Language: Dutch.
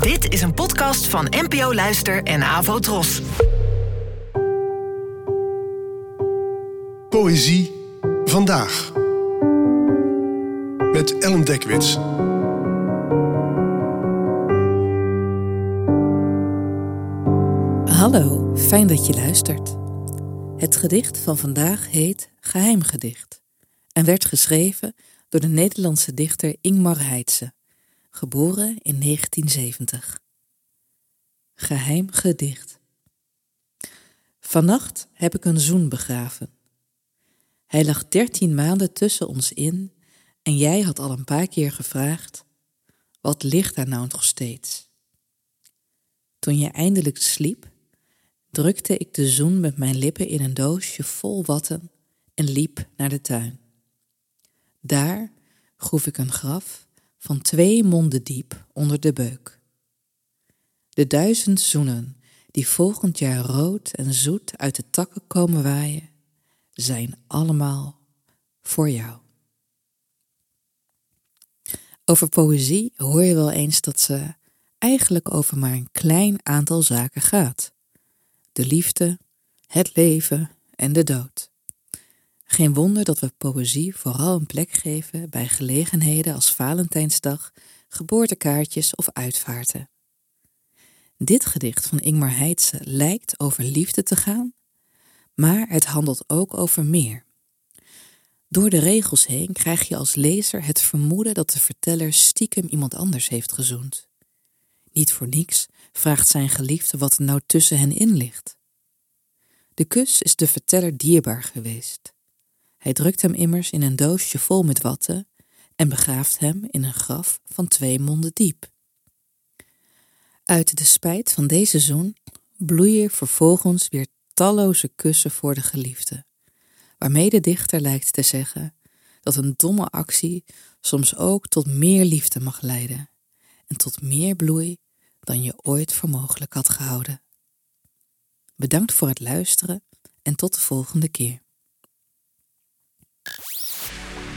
Dit is een podcast van NPO Luister en Avo Tros. Poëzie vandaag. Met Ellen Dekwits. Hallo, fijn dat je luistert. Het gedicht van vandaag heet Geheimgedicht en werd geschreven door de Nederlandse dichter Ingmar Heitse, geboren in 1970. Geheim gedicht. Vannacht heb ik een zoen begraven. Hij lag dertien maanden tussen ons in en jij had al een paar keer gevraagd: wat ligt daar nou nog steeds? Toen je eindelijk sliep, drukte ik de zoen met mijn lippen in een doosje vol watten en liep naar de tuin. Daar groef ik een graf van twee monden diep onder de beuk. De duizend zoenen die volgend jaar rood en zoet uit de takken komen waaien, zijn allemaal voor jou. Over poëzie hoor je wel eens dat ze eigenlijk over maar een klein aantal zaken gaat: de liefde, het leven en de dood. Geen wonder dat we poëzie vooral een plek geven bij gelegenheden als Valentijnsdag, geboortekaartjes of uitvaarten. Dit gedicht van Ingmar Heitse lijkt over liefde te gaan, maar het handelt ook over meer. Door de regels heen krijg je als lezer het vermoeden dat de verteller stiekem iemand anders heeft gezoend. Niet voor niets vraagt zijn geliefde wat er nou tussen hen in ligt. De kus is de verteller dierbaar geweest. Hij drukt hem immers in een doosje vol met watten en begraaft hem in een graf van twee monden diep. Uit de spijt van deze zoen bloeien vervolgens weer talloze kussen voor de geliefde, waarmee de dichter lijkt te zeggen dat een domme actie soms ook tot meer liefde mag leiden en tot meer bloei dan je ooit voor mogelijk had gehouden. Bedankt voor het luisteren en tot de volgende keer.